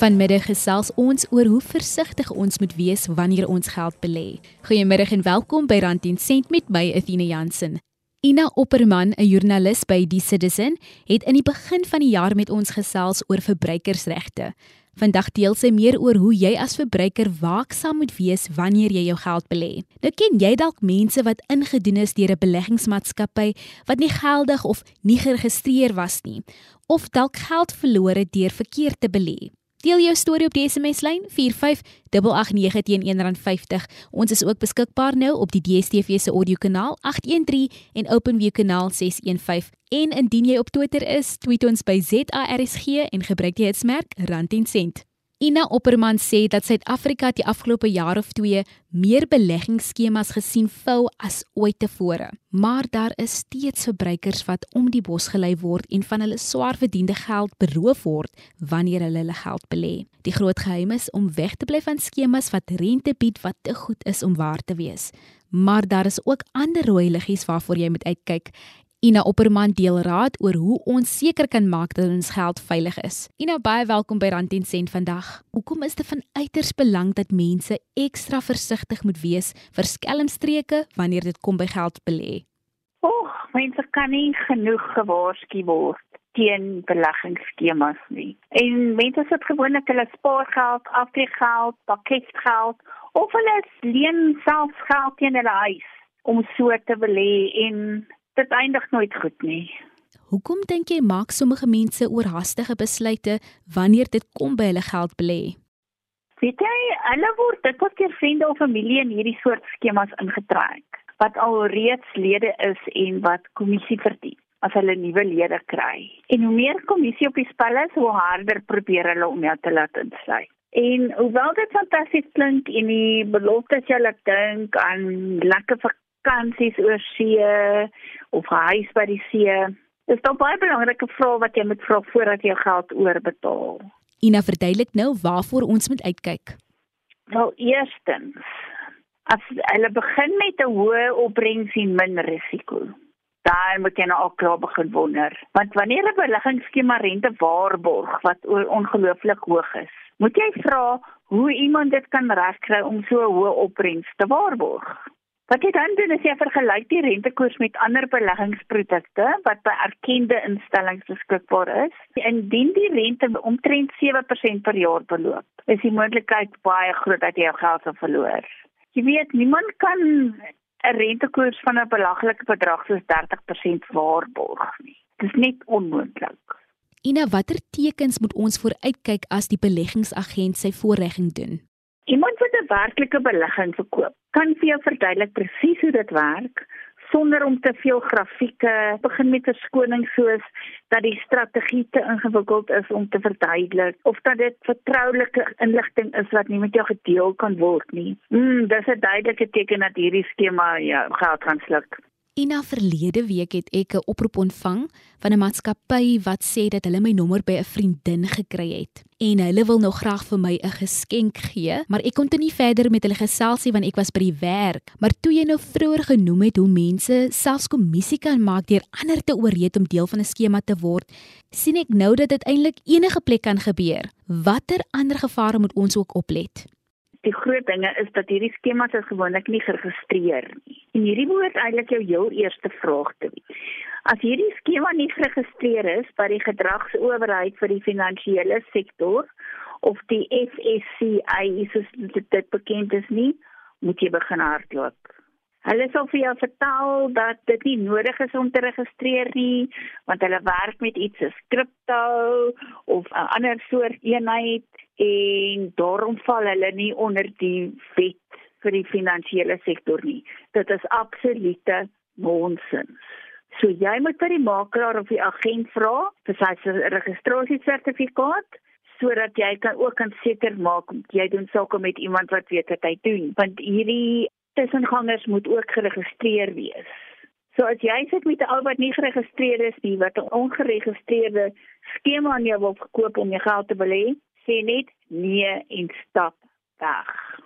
Vanmiddag gesels ons oor hoe versigtig ons moet wees wanneer ons geld belê. Goeiemiddag en welkom by Rand 10 Sent met my Athena Jansen. Ina Opperman, 'n joernalis by Die Citizen, het in die begin van die jaar met ons gesels oor verbruikersregte. Vandag deel sy meer oor hoe jy as verbruiker waaksaam moet wees wanneer jy jou geld belê. Nou ken jy dalk mense wat ingedoen is deur 'n beleggingsmaatskappy wat nie geldig of nie geregistreer was nie, of dalk geld verloor het deur verkeerd te belê. Deel jou storie op die SMS lyn 45889 teen R1.50. Ons is ook beskikbaar nou op die DStv se audiokanaal 813 en OpenView kanaal 615. En indien jy op Twitter is, tweet ons by ZARSG en gebruik die hitsmerk @rand10cent. Ina Opperman sê dat Suid-Afrika die afgelope jaar of 2 meer beleggingsskemas gesien vou as ooit tevore. Maar daar is steeds verbruikers wat om die bos gelei word en van hulle swaar verdiende geld beroof word wanneer hulle hulle geld belê. Die groot geheim is om weg te bly van skemas wat rente bied wat te goed is om waar te wees. Maar daar is ook ander rooi liggies waarvoor jy moet uitkyk Ina Opperman deel raad oor hoe ons seker kan maak dat ons geld veilig is. Ina, baie welkom by Rand 10 Sent vandag. Hoekom is dit van uiters belang dat mense ekstra versigtig moet wees vir skelmstreke wanneer dit kom by geld belê? Och, mense kan nie genoeg gewaarsku word teen beleggingsskemas nie. En mense sit gewoonlik hulle spaargeld, aftreegeld, pakketgeld of hulle leen self geld teen hulle huis om so te belê en dit eindig nooit goed nie. Hoekom dink jy maak sommige mense oorhaastige besluite wanneer dit kom by hulle geld belê? Weet jy, hulle word dit wat keer vriende of familie in hierdie soort skemas ingetrek wat al reeds lede is en wat kommissie verdien as hulle nuwe lede kry. En hoe meer kommissie op die spel is, hoe harder probeer hulle om jou te laat insluit. En hoewel dit fantasties klink en die beloftes jy laat dink aan lekker vakansies oor see of 'n huis by die see. Dis dan baie belangrike vrae wat jy moet vra voordat jy geld oorbetaal. Ina verduidelik nou waarvoor ons moet uitkyk. Wel, eerstens, as hulle begin met 'n hoë opbrengs en min risiko, dan moet jy nou al klaar begin wonder. Want wanneer 'n beleggingsskema rente waarborg wat ongelooflik hoog is, moet jy vra hoe iemand dit kan regkry om so hoë opbrengs te waarborg. Wat jy dan doen is jy vergelyk die rentekoers met ander beleggingsprodukte wat by erkende instellings beskikbaar is. Indien die rente omtrent 7% per jaar beloop, is die moontlikheid baie groot dat jy jou geld sal verloor. Jy weet, niemand kan 'n rentekoers van 'n belaglike bedrag soos 30% waarborg nie. Dit is net onmoontlik. Ina, watter tekens moet ons vooruitkyk as die beleggingsagent sy voorregging doen? Iemand wat 'n werklike belegging verkoop, kan vir jou verduidelik presies hoe dit werk sonder om te veel grafieke begin met 'n skoning soos dat die strategie te ingewikkeld is om te verduidelik of dat dit vertroulike inligting is wat nie met jou gedeel kan word nie. Mm, dis 'n duidelike teken dat hierdie skema jou geld gaan sluk. Ina verlede week het ek 'n oproep ontvang van 'n maatskappy wat sê dat hulle my nommer by 'n vriendin gekry het en hulle wil nou graag vir my 'n geskenk gee, maar ek kon toe nie verder met hulle geselsie want ek was by die werk. Maar toe jy nou vroeër genoem het hoe mense selfs kommissie kan maak deur ander te ooreed om deel van 'n skema te word, sien ek nou dat dit eintlik enige plek kan gebeur. Watter ander gevare moet ons ook oplet? Die groot dinge is dat hierdie skemas is gewoonlik nie geregistreer nie. En hierdie behoort eintlik jou heel eerste vraag te wees. As hierdie skema nie geregistreer is by die gedragsowerheid vir die finansiële sektor of die FSCI soos dit bekend is nie, moet jy begin hardloop. Hulle sal vir jou vertel dat dit nie nodig is om te registreer nie, want hulle werk met iets soos kripto of 'n ander soort eenheid en daarom val hulle nie onder die wet vir die finansiële sektor nie. Dit is absolute nonsens. So jy moet by die makelaar of die agent vra vir sy registrasiesertifikaat sodat jy kan ook kan seker maak jy doen sake met iemand wat weet wat hy doen want hierdie tussengangers moet ook geregistreer wees. So as jy sit met 'n ou wat nie geregistreer is nie, wat 'n ongeregistreerde skema aan jou wil verkoop om jou geld te belê, sê net nee en stap weg.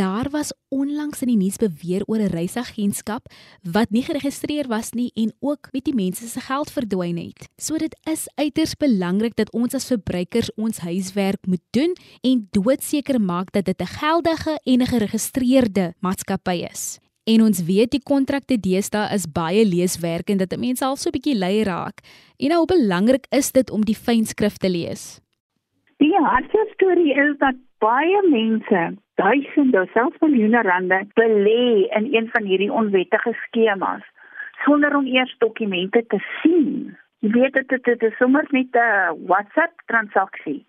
Daar was onlangs in die nuus beweer oor 'n reisagentskap wat nie geregistreer was nie en ook met die mense se geld verdwyn het. So dit is uiters belangrik dat ons as verbruikers ons huiswerk moet doen en doodseker maak dat dit 'n geldige en 'n geregistreerde maatskappy is. En ons weet die kontrakte deesdae is baie leeswerk en dit mense al so 'n bietjie lui raak. En nou hoe belangrik is dit om die fynskrif te lees? Die hartseer storie is dat baie mense duisende, selfs miljoene rande belê in een van hierdie onwettige skemas sonder om eers dokumente te sien. Jy weet dit dit, dit is sommer net 'n WhatsApp transaksie.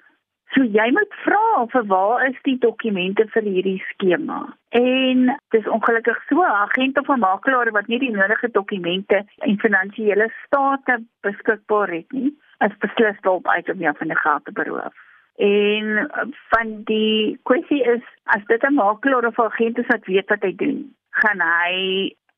So jy moet vra vir waar is die dokumente vir hierdie skema? En dis ongelukkig so 'n agent of 'n makelaar wat nie die nodige dokumente en finansiële state beskikbaar het nie, is beslis daarop uit om jou van die geld te beroof. En uh, van die kwessie is as dit 'n makelaar of agent is wat weet wat hy doen, gaan hy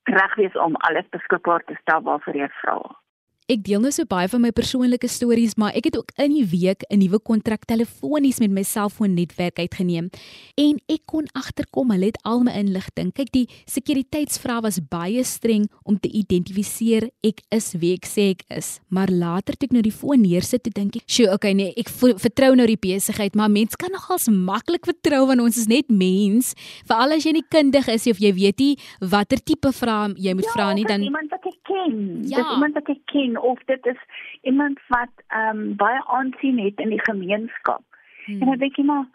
reg wees om alles beskikbaar te stel waarvoor jy vra. Ek deel nou so baie van my persoonlike stories, maar ek het ook in die week 'n nuwe kontrak telefonies met my selfoonnetwerk uitgeneem en ek kon agterkom hulle het al my inligting. Kyk, die sekuriteitsvrae was baie streng om te identifiseer ek is wie ek sê ek is. Maar later toe ek nou die foon neersit, toe dink ek, "Sjoe, okay nee, ek vertrou nou die besigheid, maar mens kan nogals maklik vertrou want ons is net mens. Veral as jy nie kundig is of jy weet nie watter tipe vrae jy moet ja, vra nie, dan iemand wat ek ken. Ja. Dis iemand wat ek ken of dit is iemand wat ehm um, baie aansien het in die gemeenskap. Hmm. En dan dink jy maar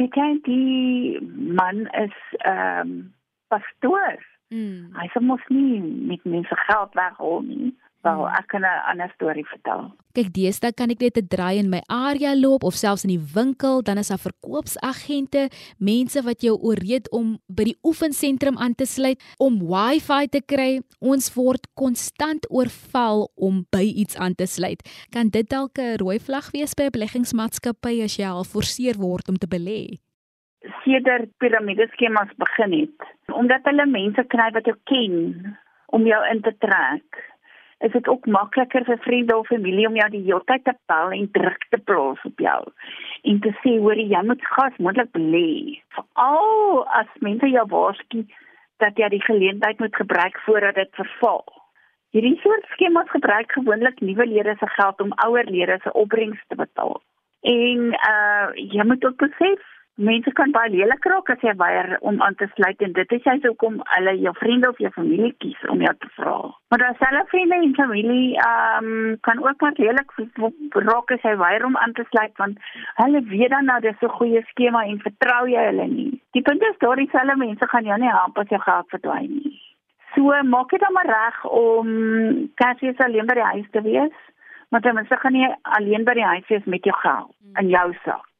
weet jy die man is ehm um, pastoor. Hmm. Hy sê mos nie met mense geld weghol nie. Wel, ek kan 'n ander storie vertel. Kyk, deesdae kan ek net 'n draai in my area loop of selfs in die winkel, dan is daar verkoopsagente, mense wat jou ooreed om by die oefensentrum aan te sluit om Wi-Fi te kry. Ons word konstant oorval om by iets aan te sluit. Kan dit dalk 'n rooi vlag wees by 'n beleggingsmaatskappy as jy al geforseer word om te belê? Sedert piramideskemas begin het, omdat hulle mense kry wat jou ken om jou in te trek is dit ook makliker vir vriende of familie om jou die hele tyd te bel en druk te plaas op jou en te sê hoor jy moet gas moontlik belê. Veral as mense jou waarsku dat jy die geleentheid moet gebruik voordat dit verval. Hierdie soort skemas gebruik gewoonlik nuwe lede se geld om ouer lede se opbrengs te betaal. En uh jy moet ook besef mense kan baie lelik raak as jy weier om aan te sluit en dit is jy hoekom hulle jou vriende of jou familie kies om jou te vra. Maar dan selfe vriende en familie ehm um, kan ook maar lelik raak as jy weier om aan te sluit want hulle weet dan nou dis 'n goeie skema en vertrou jy hulle nie. Die punt is daardie selfe mense gaan jou nie help as jou geld verdwyn nie. So maak dit dan maar reg om kassies alleen by die huis te wees. Maar dan gaan nie alleen by die huis wees met jou geld in jou sak.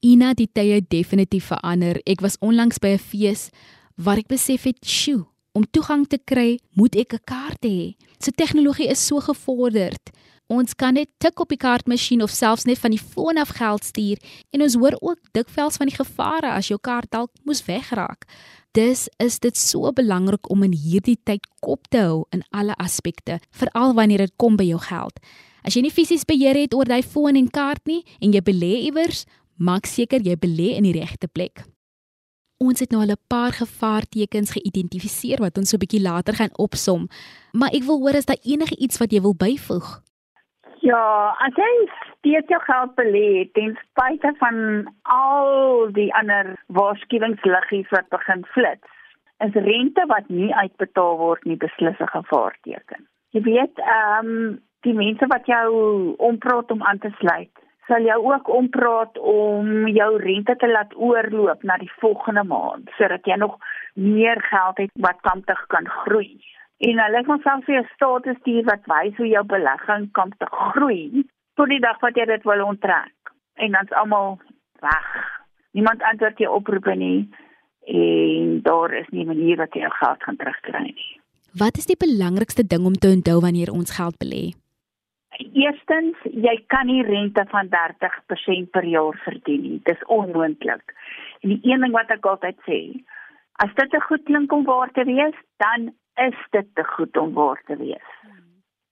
Ina die tye definitief verander. Ek was onlangs by 'n fees waar ek besef het, "Sjoe, om toegang te kry, moet ek 'n kaart hê." So tegnologie is so gevorderd. Ons kan net tik op die kaartmasjien of selfs net van die foon af geld stuur en ons hoor ook dikwels van die gevare as jou kaart dalk moes wegraak. Dis is dit so belangrik om in hierdie tyd kop te hou in alle aspekte, veral wanneer dit kom by jou geld. As jy nie fisies beheer het oor daai foon en kaart nie en jy belê iewers, maak seker jy belê in die regte plek. Ons het nou al 'n paar gevaartekens geïdentifiseer wat ons so 'n bietjie later gaan opsom, maar ek wil hoor as daar enige iets wat jy wil byvoeg. Ja, as jy steeds jou geld belê ten spyte van al die ander waarskuwingsliggies wat begin flits, is rente wat nie uitbetaal word nie beslis 'n gevaarteken. Jy weet, ehm um, die mense wat jou ompraat om aan te sluit, sal jou ook ompraat om jou rente te laat oorloop na die volgende maand sodat jy nog meer geld het wat kamptig kan groei. En hulle gaan selfs vir jou status stuur wat wys hoe jou belegging kan te groei tot die dag wat jy dit wil onttrek. En dan's almal weg. Niemand antwoord jou oproepe nie en daar is nie 'n manier wat jy jou geld gaan terugkry nie. Wat is die belangrikste ding om te onthou wanneer ons geld belê? Eerstens, jy kan nie rente van 30% per jaar verdien nie. Dis onmoontlik. En die een ding wat ek altyd sê, as dit te goed klink om waar te wees, dan is dit te goed om waar te wees.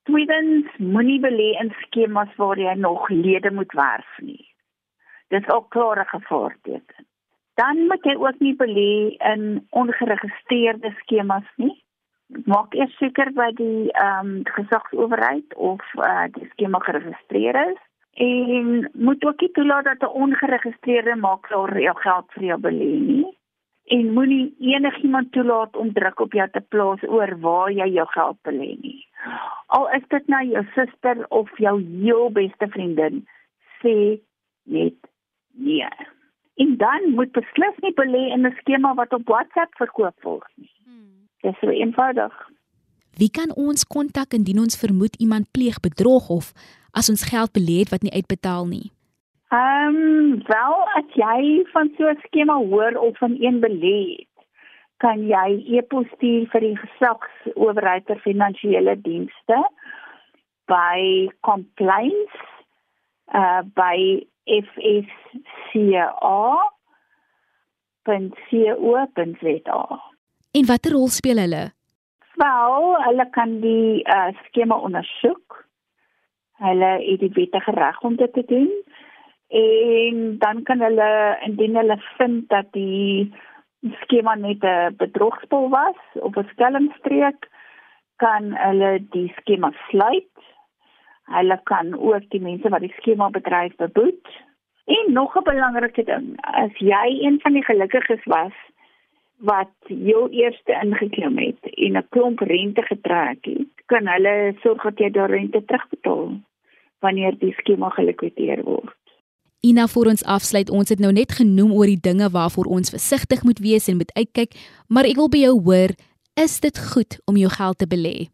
Tweedens, moenie belê in skemas waar jy nog lede moet werf nie. Dis ook klare gevaarteken. Dan moet jy ook nie belê in ongeregistreerde skemas nie. Maak eers seker by die ehm um, gesagsowerheid of uh, die skema geregistreer is en moet ook nie toelaat dat 'n ongeregistreerde makelaar jou geld vir jou belê nie en moenie enigiemand toelaat om druk op jou te plaas oor waar jy jou geld belê nie. Al is dit nou jou suster of jou heel beste vriendin, sê net nee. En dan moet beslis nie belê in 'n skema wat op WhatsApp verkoop word nie. Hmm. Dit is so eenvoudig. Wie kan ons kontak indien ons vermoed iemand pleeg bedrog of as ons geld belê het wat nie uitbetaal nie? Ehm, um, wel as jy van so 'n skema hoor of van een belê het, kan jy e-pos stuur vir die gesagsowerheid vir finansiële dienste by complaints uh by fsca.co.za. En watter rol speel hulle? Wel, hulle kan die uh, skema ondersoek. Hulle het die wettige reg om dit te doen. En dan kan hulle indien hulle vind dat die skema net 'n bedrogspel was of 'n skelmstreek, kan hulle die skema sluit Hulle kan ook die mense wat die skema bedryf beboet. En nog 'n belangrike ding, as jy een van die gelukkiges was wat jou eerste ingeklim het en 'n klomp rente getrek het, kan hulle sorg dat jy daardie rente terugbetaal wanneer die skema gelikwideer word. Ina vir ons afsluit, ons het nou net genoem oor die dinge waarvoor ons versigtig moet wees en moet uitkyk, maar ek wil by jou hoor, is dit goed om jou geld te belê?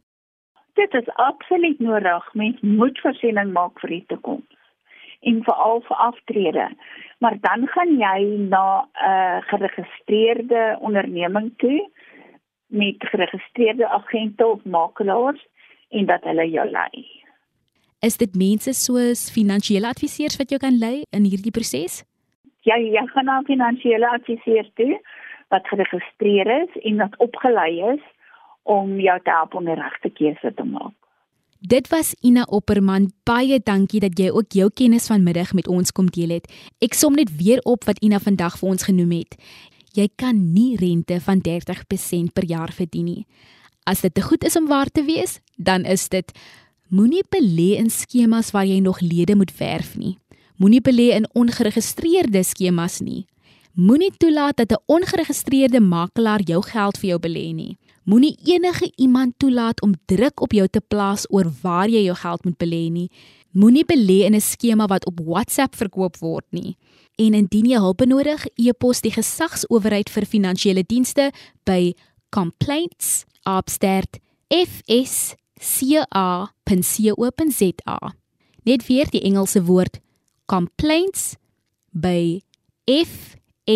Dit is absoluut nodig. Mens moet voorsiening maak vir die toekoms en veral vir aftrede. Maar dan gaan jy na 'n uh, geregistreerde onderneming toe met geregistreerde agente of makelaars en dat hulle jou lei. Is dit mense soos finansiële adviseurs wat jou kan lei in hierdie proses? Ja, jy gaan na finansiële adviseur toe wat geregistreer is en wat opgelei is om jou te help om die regte keuse te maak. Dit was Ina Opperman. Baie dankie dat jy ook jou kennis vanmiddag met ons kom deel het. Ek som net weer op wat Ina vandag vir ons genoem het. Jy kan nie rente van 30% per jaar verdien nie. As dit te goed is om waar te wees, dan is dit moenie belê in skemas waar jy nog lede moet verf nie. Moenie belê in ongeregistreerde skemas nie. Moenie toelaat dat 'n ongeregistreerde makelaar jou geld vir jou belê nie. Moenie enige iemand toelaat om druk op jou te plaas oor waar jy jou geld moet belê nie. Moenie belê in 'n skema wat op WhatsApp verkoop word nie. En indien jy hulp benodig, e-pos die gesagsowerheid vir finansiële dienste by complaints@fsca.co.za. Net weer die Engelse woord complaints by fsca.co.za.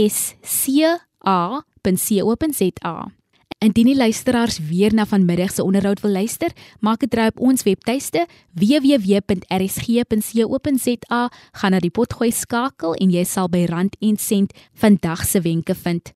Indien die luisteraars weer na vanmiddag se onderhoud wil luister, maak dit draai op ons webtuiste www.rsg.co.za, gaan na die potgooi skakel en jy sal by rand en sent vandag se wenke vind.